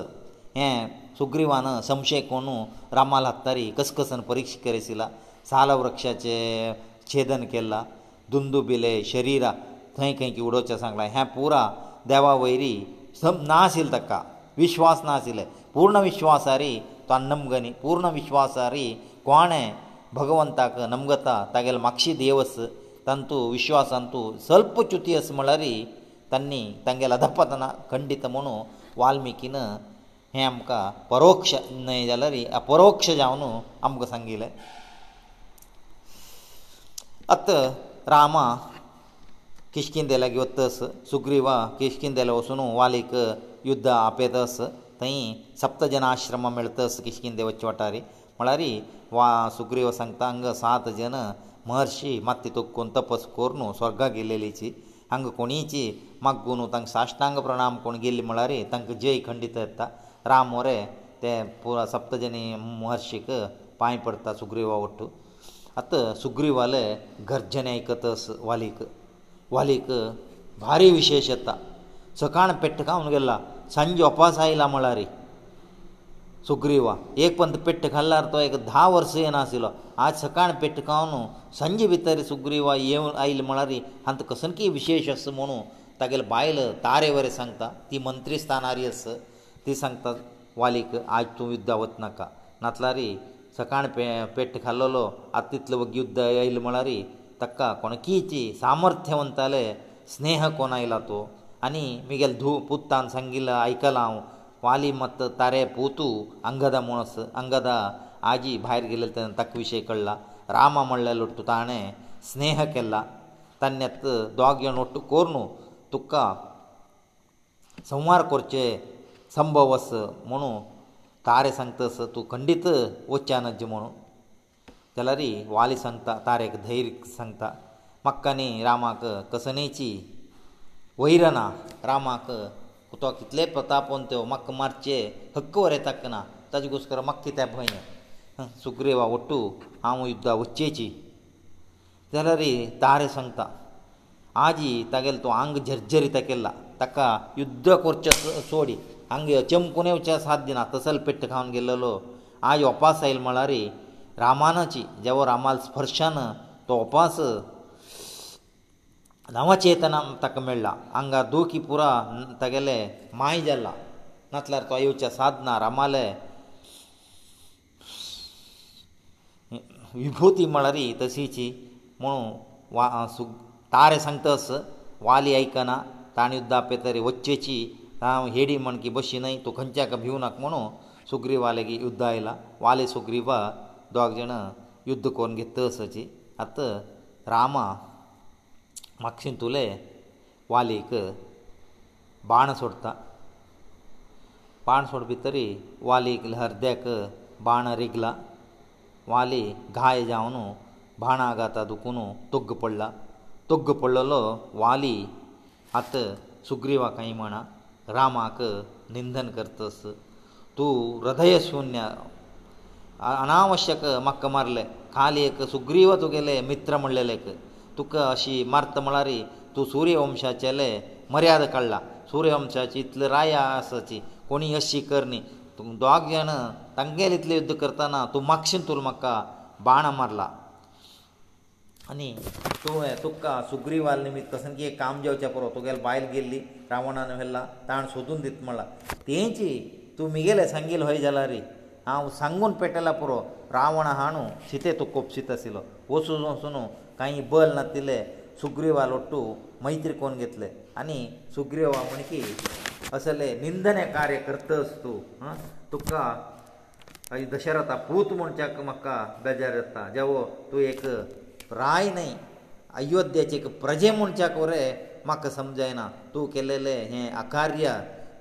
हें सुग्रीवान संशय कोणू रामाल हत्तारी कसकसन परिक्षा करिशिला सालवृक्षाचें छेदन केलां दुंदू बिले शरिरा थंय खंयची उडोवचें सांगलां हें पुरा देवा वयरी सम ना आशिल्लो ताका विश्वास ना आशिल्ले पूर्ण विश्वासारी तो नमगनी पूर्ण विश्वासारी कोणें भगवंताक नमगता तागेलें मागशी देवस तंतू विश्वासान तूं सल्प च्युती आस म्हळ्यार तांणी तांगेलें अधपतना खंडीत म्हणून वाल्मिकीन हें आमकां परोक्ष न्हय जाल्यार अपरोक्ष जावन आमकां सांगिल्लें आतां रामा ಕೇಶಕಿಂದೆ लाग्यो ತಸ ಸುಗ್ರೀವಾ ಕೇಶಕಿಂದೆಲವಸುನು ವಾ ลีก ಯುದ್ಧ ಆಪೇತಸ ತೈ ಸಪ್ತಜನ ಆಶ್ರಮ ಮਿਲತಸ ಕೇಶಕಿಂದೆ ಒಚ್ಚಾಟಾರಿ ಮಳಾರಿ ಸುಗ್ರೀವ ಸಂಕಾಂಗ ಸಾತ ಜನ ಮಹರ್ಷಿ ಮತ್ತಿ ತುಕೊಂತಪಸ್ಕೋರ್ನು ಸ್ವರ್ಗಗೆ ಲೆಲ್ಲೆಲಿಚಿ ಹಂಗ ಕೊಣೀಚಿ ಮಗ್ಗುನು ತಂ ಸಾಷ್ಟಾಂಗ ಪ್ರಣಾಮ ಕೊಣ ಗೆಳ್ಳಿ ಮಳಾರಿ ತಂಗೆ ಜೈ ಖಂಡಿತ ಅಂತ ರಾಮೋರೆ ತ ಸಪ್ತಜನ ಮಹರ್ಷಿಕ ಪಾಯಿಪಡ್ತಾ ಸುಗ್ರೀವಾ ಒಟ್ಟು ಅತ್ತ ಸುಗ್ರೀವಾಲೆ ಗರ್ಜನೇಯಿಕತ ವಾಲೀಕ वालीक भारी विशेश येता सकाळ पेट्ट खावन गेला सांजे उपास आयला म्हळ्यार सुग्रीवा एक पंत पेट्ट खाल्ल्यार तो एक धा वर्सां येनाशिल्लो आज सकाळ पेट्ट खावन सांजे भितर सुग्रीवा येवन आयले म्हळ्यार हांत कसलकी विशेश आस म्हणू तागेले बायल तारे वरें सांगता ती मंत्री स्थानारी आस ती सांगता वालीक आज तूं युद्धा वच नाका नातल्यार सकाळ पे पेट्ट खाल्लो आतां तितलो वग युद्ध आयलो म्हळ्यार ತಕ್ಕ ಕೊನಕೀಚಿ ಸಾಮರ್ಥ್ಯವಂತale स्नेहಕೋನ ಇಲ್ಲಾತು ಅನಿ ಮಿಗಲ್ ಧೂ ಪುತ್ತಾನ್ ಸಂಗಿಲ ಐಕಲಾವ್ ವಾಲಿ ಮತ ತಾರೆ ಭೂತು ಅಂಗದಮನುಸ್ ಅಂಗದ ಆಜಿ байರ್ ಗೆಲ್ಲತನ ತಕ್ಕ ವಿಷಯ ಕಳ್ಳಾ ರಾಮ ಮಳ್ಳೆಲುಟ ತಾನೆ स्नेहಕೆಲ್ಲ ತನ್ನೆತ್ತು ದ್ವಾഗ്യನೊಟ್ಟು ಕೋರ್ನು ತುಕ್ಕ ಸಂವಾರ ಕೊರ್ಚೆ ಸಂಭವಸ್ ಮನೋ ತಾರೆ ಸಂತಸ ತು ಖಂಡಿತ ಒಚಾನಜ್ಜ ಮನೋ जाल्यारय वाली सांगता तारेक धैर्य सांगता म्हाका न्ही रामाक कसनेची वैर ना रामाक तो कितले प्रतापोन त्यो म्हाका मारचे हक्क वर येताक ना ताजे घुस्कर म्हाका कितें भंय सुग्रेवा ओटू हांव युद्धा वच्चेची जाल्यार तारे सांगता आजी तागेलो तूं आंग झरझरीता केला ताका युद्ध करचे सोडी हांगा चमकून येवचे साद्य ना तसल पेट्ट खावन गेल्लो आज वपास आयल म्हळ्यार रामानाची जेव रामाल स्पर्शान तो उपास नवचेतना ताका मेळ्ळा आंगार दोखी पुरा तागेले माय जाला नातल्यार तो येवचे साधना रामाले विभुती म्हळ्यार तशीची म्हणून वा सुग तारे सांगतास वाली आयकना ताणें युद्धा पेतरी वच्चेची हांव हेडी म्हण की बशी न्हय तूं खंयच्याक भिवनाक म्हणून सुग्रीवालेगी युद्ध आयला वाले सुग्रीवा दोग जाणां युध्द करून घेत तसाची आतां रामा मागशिंतुले वालीक बाण सोडता बाण सोड भितरी वालीक हर्द्याक बाण रिगला वाली घाय जावन बाणाघाता दुखून तुग्ग पडला तुग्ग पडलेलो वाली आत सुग्रीवा कांय म्हणा रामाक निंदन करतस तूं हृदय शुन्य अनावश्यक म्हाका मारले कालीक सुग्रीव तुगेले मित्र म्हणलेले तुका अशी मारत म्हळ्यार तूं सुर्यवंशाचेले मर्याद काडला सुर्यवंशाची इतली राया आसाची कोणी अशी कर न्ही तूं दोग जाण तांगेले इतले युध्द करताना तूं मागशीन तूं म्हाका बाण मारला आनी तुवें तुका सुग्रीवाल निमित्त कसं की एक काम जेवचें परो तुगेले बायल गेल्ली रावणान व्हेल्ला ताण सोदून दित म्हळ्ळा तेंची तूं मिगेले सांगील हय जाला री हांव सांगून पेटयला पुरो रावण हाणू सितेतू कोपशीत आशिल्लो वचून वचून कांय बल नातिल्ले सुग्रीवा लोट्टू मैत्री कोण घेतले आनी सुग्रीवा म्हणकी असले निंदने कार्य करतस तूं तुका दशरथा पूत म्हणच्याक म्हाका बेजार येता जेवो तूं एक राय न्हय अयोध्येचे एक प्रजे म्हणच्याक वरें म्हाका समजायना तूं केलेलें हें अकार्य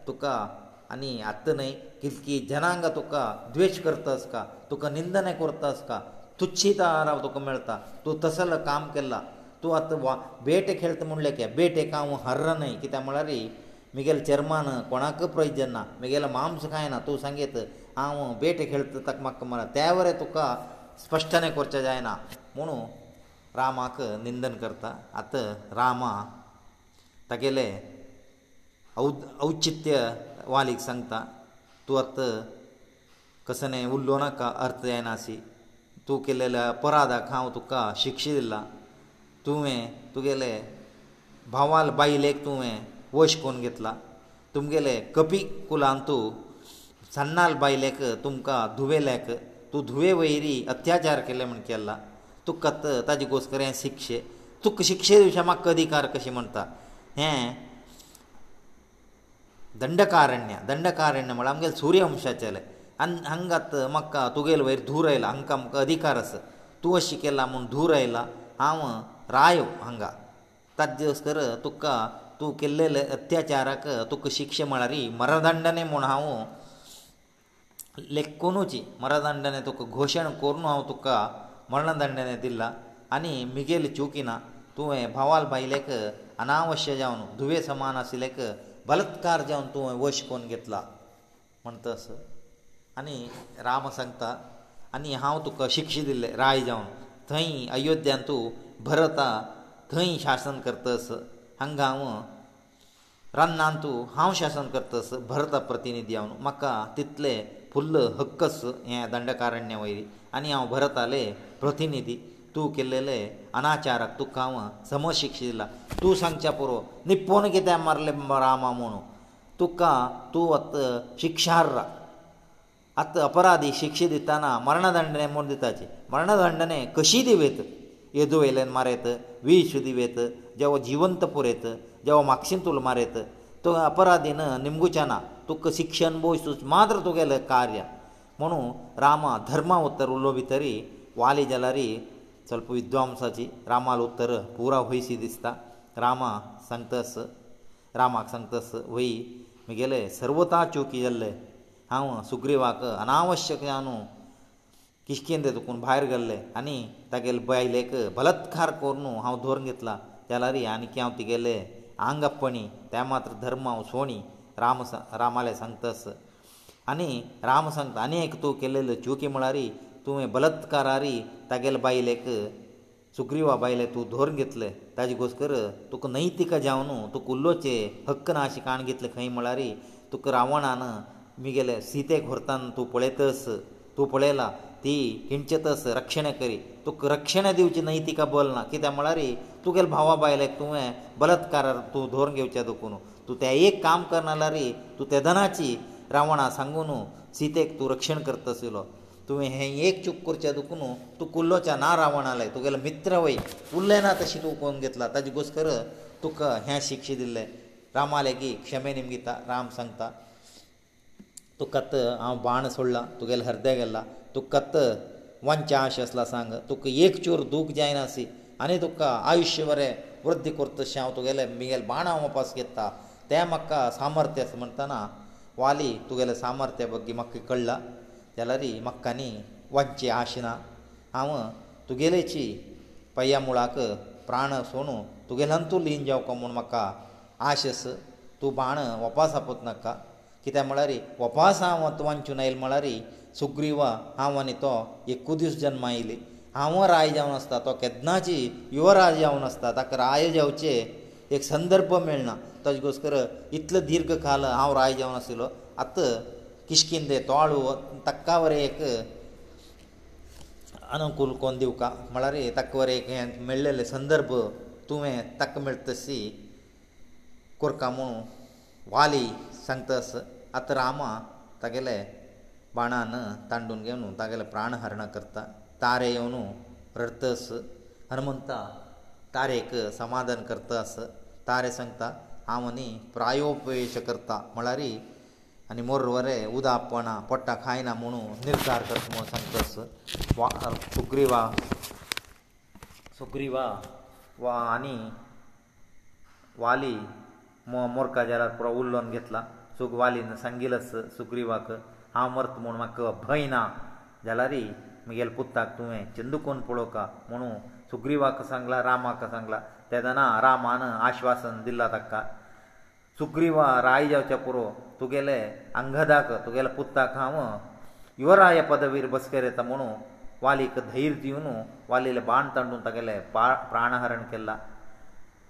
तुका आनी आतां न्हय कित की जनांक तुका द्वेश करता आसता तुका निंदन करता आसता तुच्छीता आराव तुका मेळटा तूं तसलें काम केलां तूं आतां बेटे खेळटा म्हणलें की बेटेक हांव हर्र न्हय कित्याक म्हळ्यार मुगेले चर्मान कोणाक प्रयोजन ना म्हगेलें मांस कांय ना तूं सांगीत हांव बेटे खेळटा ताका म्हाका म्हळ्यार त्या वरें तुका स्पश्टने करचें जायना म्हुणू रामाक निंदन करता आतां रामा तागेलें औ औचित्य वालीक सांगता तूं आतां कसले उरलो नाका अर्थ येना सी तूं केलेल्या अपराधाक हांव तुका शिक्षा दिला तुवें तुगेले भावाल बायलेक तुवें वश कोन घेतला तुमगेले कपी कुलान तूं सन्नाल बायलेक तुमकां धुवेल्याक तूं धुवे वयरी अत्याचार केले म्हण केल्ला तुका ताजे गोस्कर हें शिक्षे तुका शिक्षे दिवचे म्हाका अधिकार कशें म्हणटा हें दंडकारण्य दंडकारण्य म्हळ्यार आमगेलें सुर्यवंशाचेलें आनी हांगात म्हाका तुगेल वयर धूर आयला हांकां म्हाका अधिकार आसा तूं अशें केलां म्हूण धूर आयला हांव रायव हांगा ताजे कर तुका तूं केल्लेले अत्याचाराक तुका शिक्षा म्हळ्यार मरदंडने म्हूण हांव लेखकोनूची मरदंडने तुका घोशण करून हांव तुका मरणदंडने दिला आनी म्हगेली चुकी ना तुवें भावाल भायलेक अनावश्य जावन धुवे समान आशिल्लेक बलत्कार जावन तुवें वश कोन्न घेतला म्हणटस आनी राम सांगता आनी हांव तुका शिक्ष दिल्लें राय जावन थंय अयोध्यान तूं भरता थंय शासन करतस हांगा हांव रान्नान तूं हांव शासन करतस भरता प्रतिनिधी हांव म्हाका तितले फुल्ल हक्कस हे दंडकारण्या वयली आनी हांव भरताले प्रतिनिधी तूं केल्लेले अनाचाराक तुका हांव समशिक्षा दिला तूं सांगच्या पुरो निपोवन कित्याक मारले रामा म्हणून तुका तूं आतां शिक्षार राख आतां अपराधी शिक्षा दिताना मरणदंडणे म्हूण दिताची मरणदंडणे कशी दिवेत येदू येयल्यान मारयत वीस दिवेत जेवो जिवंत पुरयत जेवो मागशिंतूल मारयत तो अपराधीन निमगुचें ना तुका शिक्षण बोस मात्र तुगेलें कार्य म्हुणू रामा धर्मा उत्तर उरलो भितरी वाली जाल्यारी ಸ್ವಲ್ಪ ವಿದ್ವಾಂಸಾಚಿ ರಾಮಾಲ ಉತ್ತರ ಪೂರ ವಹಿಸಿ ದಿಸ್ತ ರಾಮ ಸಂಗತಸ್ ರಾಮಾಕ್ ಸಂಗತಸ್ ವಯಿ ಮುಗೇಲೆ ಸರ್ವತಾ ಚೌಕಿಯಲ್ಲೆ ಹಾಂ ಸುಗ್ರೀವಾಕ ಅನಾವಶ್ಯಕ ನಾನು ಕಿಷ್ಕಿಯಿಂದ ದುಕೊಂಡು ಬಾಯರ್ ಗಲ್ಲೆ ಅನಿ ತಗೇಲ್ ಬಾಯ್ಲೇಕ ಬಲತ್ಕಾರ ಕೋರ್ನು ಹಾಂ ದೋರ್ನ ಗಿತ್ಲ ಜಲಾರಿ ಆನಿಕಿ ಹಾಂ ತಿಗೇಲೆ ಆಂಗಪ್ಪಣಿ ತ್ಯಾ ಮಾತ್ರ ಧರ್ಮ ಹಾಂ ಸೋಣಿ ರಾಮ ಸ ರಾಮಾಲೆ ಸಂಗತಸ್ ಅನಿ ರಾಮ ಸಂಗತ ಅನೇಕ ತೂ ಕೆಲ್ಲೆಲ್ಲ ಚೌಕಿ ಮಳಾರಿ तुवें बलत्कारारी तागेले बायलेक सुग्रीवा बायले तूं धोरून घेतले ताजे घोसकर तुका नैतिका जावन तुका उल्लोचे हक्क ना अशें काण घेतलें खंय म्हळ्यार तुका रावणान मुगेले सीतेक व्हरतान तूं पळयतस तूं पळयला ती हिंचेतस रक्षण करी तुका रक्षण दिवची नैतिका बोलना कित्याक म्हळ्यार तुगेले भावा बायलेक तुवें बलत्कारार तूं धोरून घेवचे दुखून तूं तें एक काम करना जाल्यार तूं तेदनाची रावणा सांगून सीतेक तूं रक्षण करतासलो तुवें हें एक चूक करचें दुखून तूं कुल्लोच्या ना रावणालें तुगेलो मित्र वय कुल्ले ना तशें तूं कोण घेतला ताजे घुस्कर तुका हें शिक्षा दिल्लें रामालें की क्षमे निमगिता राम सांगता तुकात हांव बाण सोडलां तुगेलें हृदय गेल्लां तुकात वंचा आश आसला सांग तुका एक चूर दूख जायना अशी आनी तुका आयुश्य बरें वृद्धी करता तशें हांव तुगेलें मुगेलें बाण हांव वापस घेता तें म्हाका सामर्थ्य आसा म्हणटना वाली तुगेलें सामर्थ्या बग्गी म्हाका कळ्ळां जाल्यारय म्हाका न्ही वांचे आश ना हांव तुगेलेची पया मुळाक प्राण सोडूं तुगेल्यान तूं लीन जावको म्हूण म्हाका आश आस तूं बाण वपास आपोवंक नाका कित्याक म्हळ्यार वपास हांव तूं वांचून आयलें म्हळ्यार सुग्रीव हांव आनी तो एकू दीस जल्म आयली हांव राय जावन आसता तो केदनाची युवराज जावन आसता ताका राय जावचे एक संदर्भ मेळना ताजे घोस्कर इतलो दीर्घ काल हांव राय जावन आशिल्लो आतां ಕಿಷ್ಕೇಂದೆ ತಾಳು ತಕ್ಕವರೇಕ ಅನುಕೂಲ ಕೊಂದಿವಕ ಮಳರೆ ತಕ್ಕವರೇಕ ಮೇಳ್ಳೆಲೆ ಸಂದರ್ಭ ತುವೆ ತಕ್ ಮಿಳ್ತಸಿ ಕುರ್ಕಮಣ್ ವಾಲಿ ಸಂತಸ ಅತ ರಾಮ ತಗೆಲೆ ಬಾಣನ ತಾಂಡೂನ್ ಗೆನು ತಗೆಲೆ प्राण ಹರಣ ಕರ್ತ ತಾರೆಯವನು ಪ್ರೃತಸ್ ಹರುಮಂತ ತಾರೇಕ ಸಮಾಧಾನ ಕರ್ತ ಅಸ ತಾರೇ ಸಂಕ್ತ ಆವನಿ ಪ್ರಾಯೋಪವೇಷ ಕರ್ತ ಮಳರಿ आनी मोरवरे उदक पडना पडटा खायना म्हणून निर्धार करता म्हणून सांगता सुग्रीवा सुग्रीवा वा आनी वाली मोरकाजेला पुरो उल्लोन घेतला सुग वालीन सांगिलस सुग्रीवाक हांव मरत म्हूण म्हाका भंय ना जाल्यारय म्हगेल पुत्ताक तुवें चंदुकोन पळोवका म्हुणू सुग्रीवाक सांगला रामाक सांगला तेदना रामान आश्वासन दिलां ताका सुग्रीवा राय जावच्या पुरो ತು ಗೆಲೆ ಅಂಗದಾಕ ತು ಗೆಲೆ पुತ್ತಾ ಖಾಮ युवರಾಯ ಪದವಿರ ಬಸ್ಕರೆ ತಮನು ವಾ ลีก ಧೈರ್ಯಿಯುನು ವಾಲಿಲೆ ಬಾಂಡ್ ತಂಡು ತಗಲೆ ಪ್ರಾಣಹರಣಕೆಲ್ಲ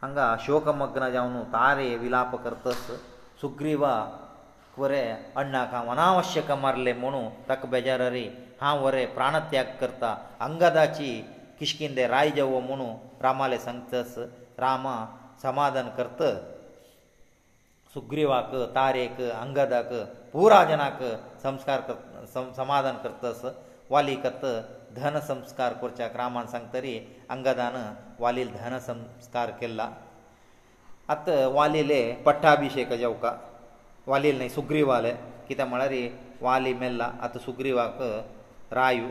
ಹಂಗ ಆಶೋಕಮಗ್ನ ಜವನು ತಾರೆ ವಿಲಾಪಕರ್ತಸ್ ಸುಗ್ರೀವಾ ಕೊರೆ ಅಣ್ಣಾಕ ವನವಶ್ಯಕ ಮರ್ಲೆ ಮನು ತಕ್ಬೇಜರರೆ ಆ ವರೆ ಪ್ರಾಣತ್ಯಾಗ ಕರ್ತ ಅಂಗದಾಚಿ ಕಿಷ್ಕಿಂಧೇ ರಾಜಜವವುನು ರಾಮಲೆ ಸಂಚತಸ್ ರಾಮ ಸಮಾದಾನ ಕರ್ತ सुग्रीवाक तारेक अंगदाक पुरा जनाक संस्कार कर समाधान करतस वालीकत धन संस्कार करच्याक रामान सांग तरी अंगदान वालील धन संस्कार केला आत वालीले पट्टाभिशेक जेवका वालील न्हय सुग्रीवाले कित्याक म्हळ्यार वाली मेल्ला आत सुग्रीवाक रायू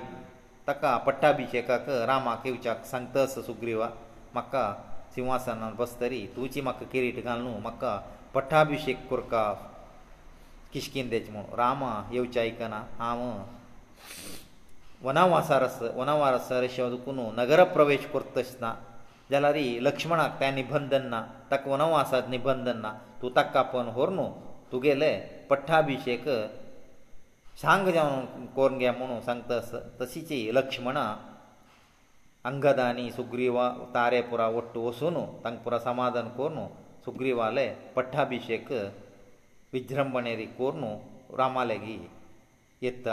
ताका पट्टाभिशेकाक रामाक येवच्याक सांगतस सुग्रीवा म्हाका सिंहासनान बसतरी तुजी म्हाका किरीट घाल न्हू म्हाका ಪಠಾಭಿಷೇಕ ಕುರ್ಕಾ ಕಿಷ್ಕಿಂಧೇಚಮ ರಾಮ ಯೌಚೈಕನ ಆಮ ವನವಾಸರಸ್ ವನವಾಸರ ಶೋದುಕುನು ನಗರ ಪ್ರವೇಶ ಕುರ್ತಸನಾ ಜಲಾರಿ ಲಕ್ಷ್ಮಣಾ ತನಿಬಂದನನ ತಕವನ ಆಸದ ನಿಬಂದನ ತುತಕಪನ ಹೊರ್ನು ತುಗೆಲೆ ಪಠಾಭಿಷೇಕ ಸಾಂಗ್ಜಾನ ಕೋರ್ಗೆಮನು ಸಂತಸ ತಸಿಚೆ ಲಕ್ಷ್ಮಣಾ ಅಂಗದಾನಿ ಸುಗ್ರೀವ ತಾರೆಪುರ ಒಟ್ಟು ಒಸನು ತಂಪುರ ಸಮಾದನ ಕೋನು ಸುಗ್ರೀವಾಲೇ ಪಟ್ಟಾಭಿಷೇಕ ವಿಜ್ರಂಬಣೆಯ ರೀಕೋರ್ نو ರಾಮಲಗಿ ಏತ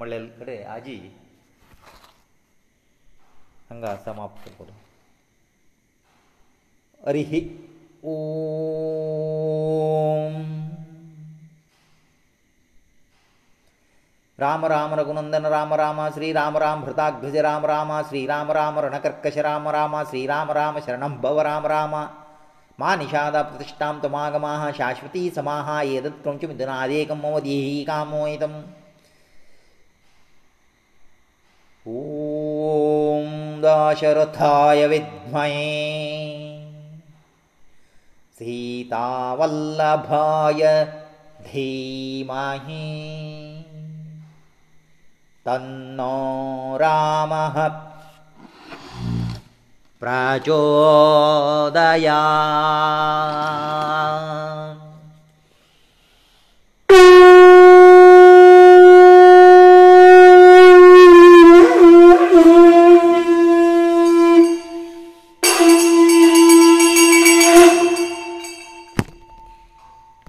ಮಳೆಕಡೆ ಆಜಿ ಅಂಗಾ ಸಮಾಪ್ತ ಕುರುರಿ ಅರಿಹಿ ಓಂ ರಾಮ ರಾಮ ರಘುನಂದನ ರಾಮ ರಾಮಾ ಶ್ರೀ ರಾಮ ರಾಮ ಭೃತ ಗಜರಾಮ ರಾಮಾ ಶ್ರೀ ರಾಮ ರಾಮ ವರಣ ಕರ್ಕಶ ರಾಮ ರಾಮಾ ಶ್ರೀ ರಾಮ ರಾಮ ಶರಣಂ ಬವ ರಾಮ ರಾಮ ಮಾನಿಷಾದ ಪ್ರತಿಷ್ಠಾಂತ ಮಾಗಮಃ ಶಾಶ್ವತಿ ಸಮಾಹ ಏದತ್ವಂಚ ಮಿದನಾದೇಕಂ ಮಮ ದೇಹಿ ಕಾಮೋಯಿತಂ ಓಂ ದಾಶರಥಾಯ ವಿದ್ಮಹೇ ಸೀತಾವಲ್ಲಭಾಯ ಧೀಮಹಿ ತನ್ನೋ ರಾಮಃ प्रचोदया